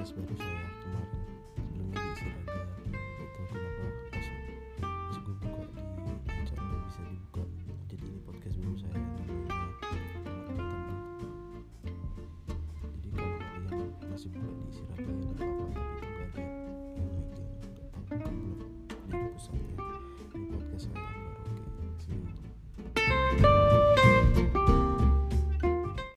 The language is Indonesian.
podcast baru saya kemarin. Sebelumnya di Siraga itu kenapa pas pas gue buka di acara bisa dibuka. Jadi ini podcast baru saya namanya anak jadi kalau kalian masih buka di Siraga ya apa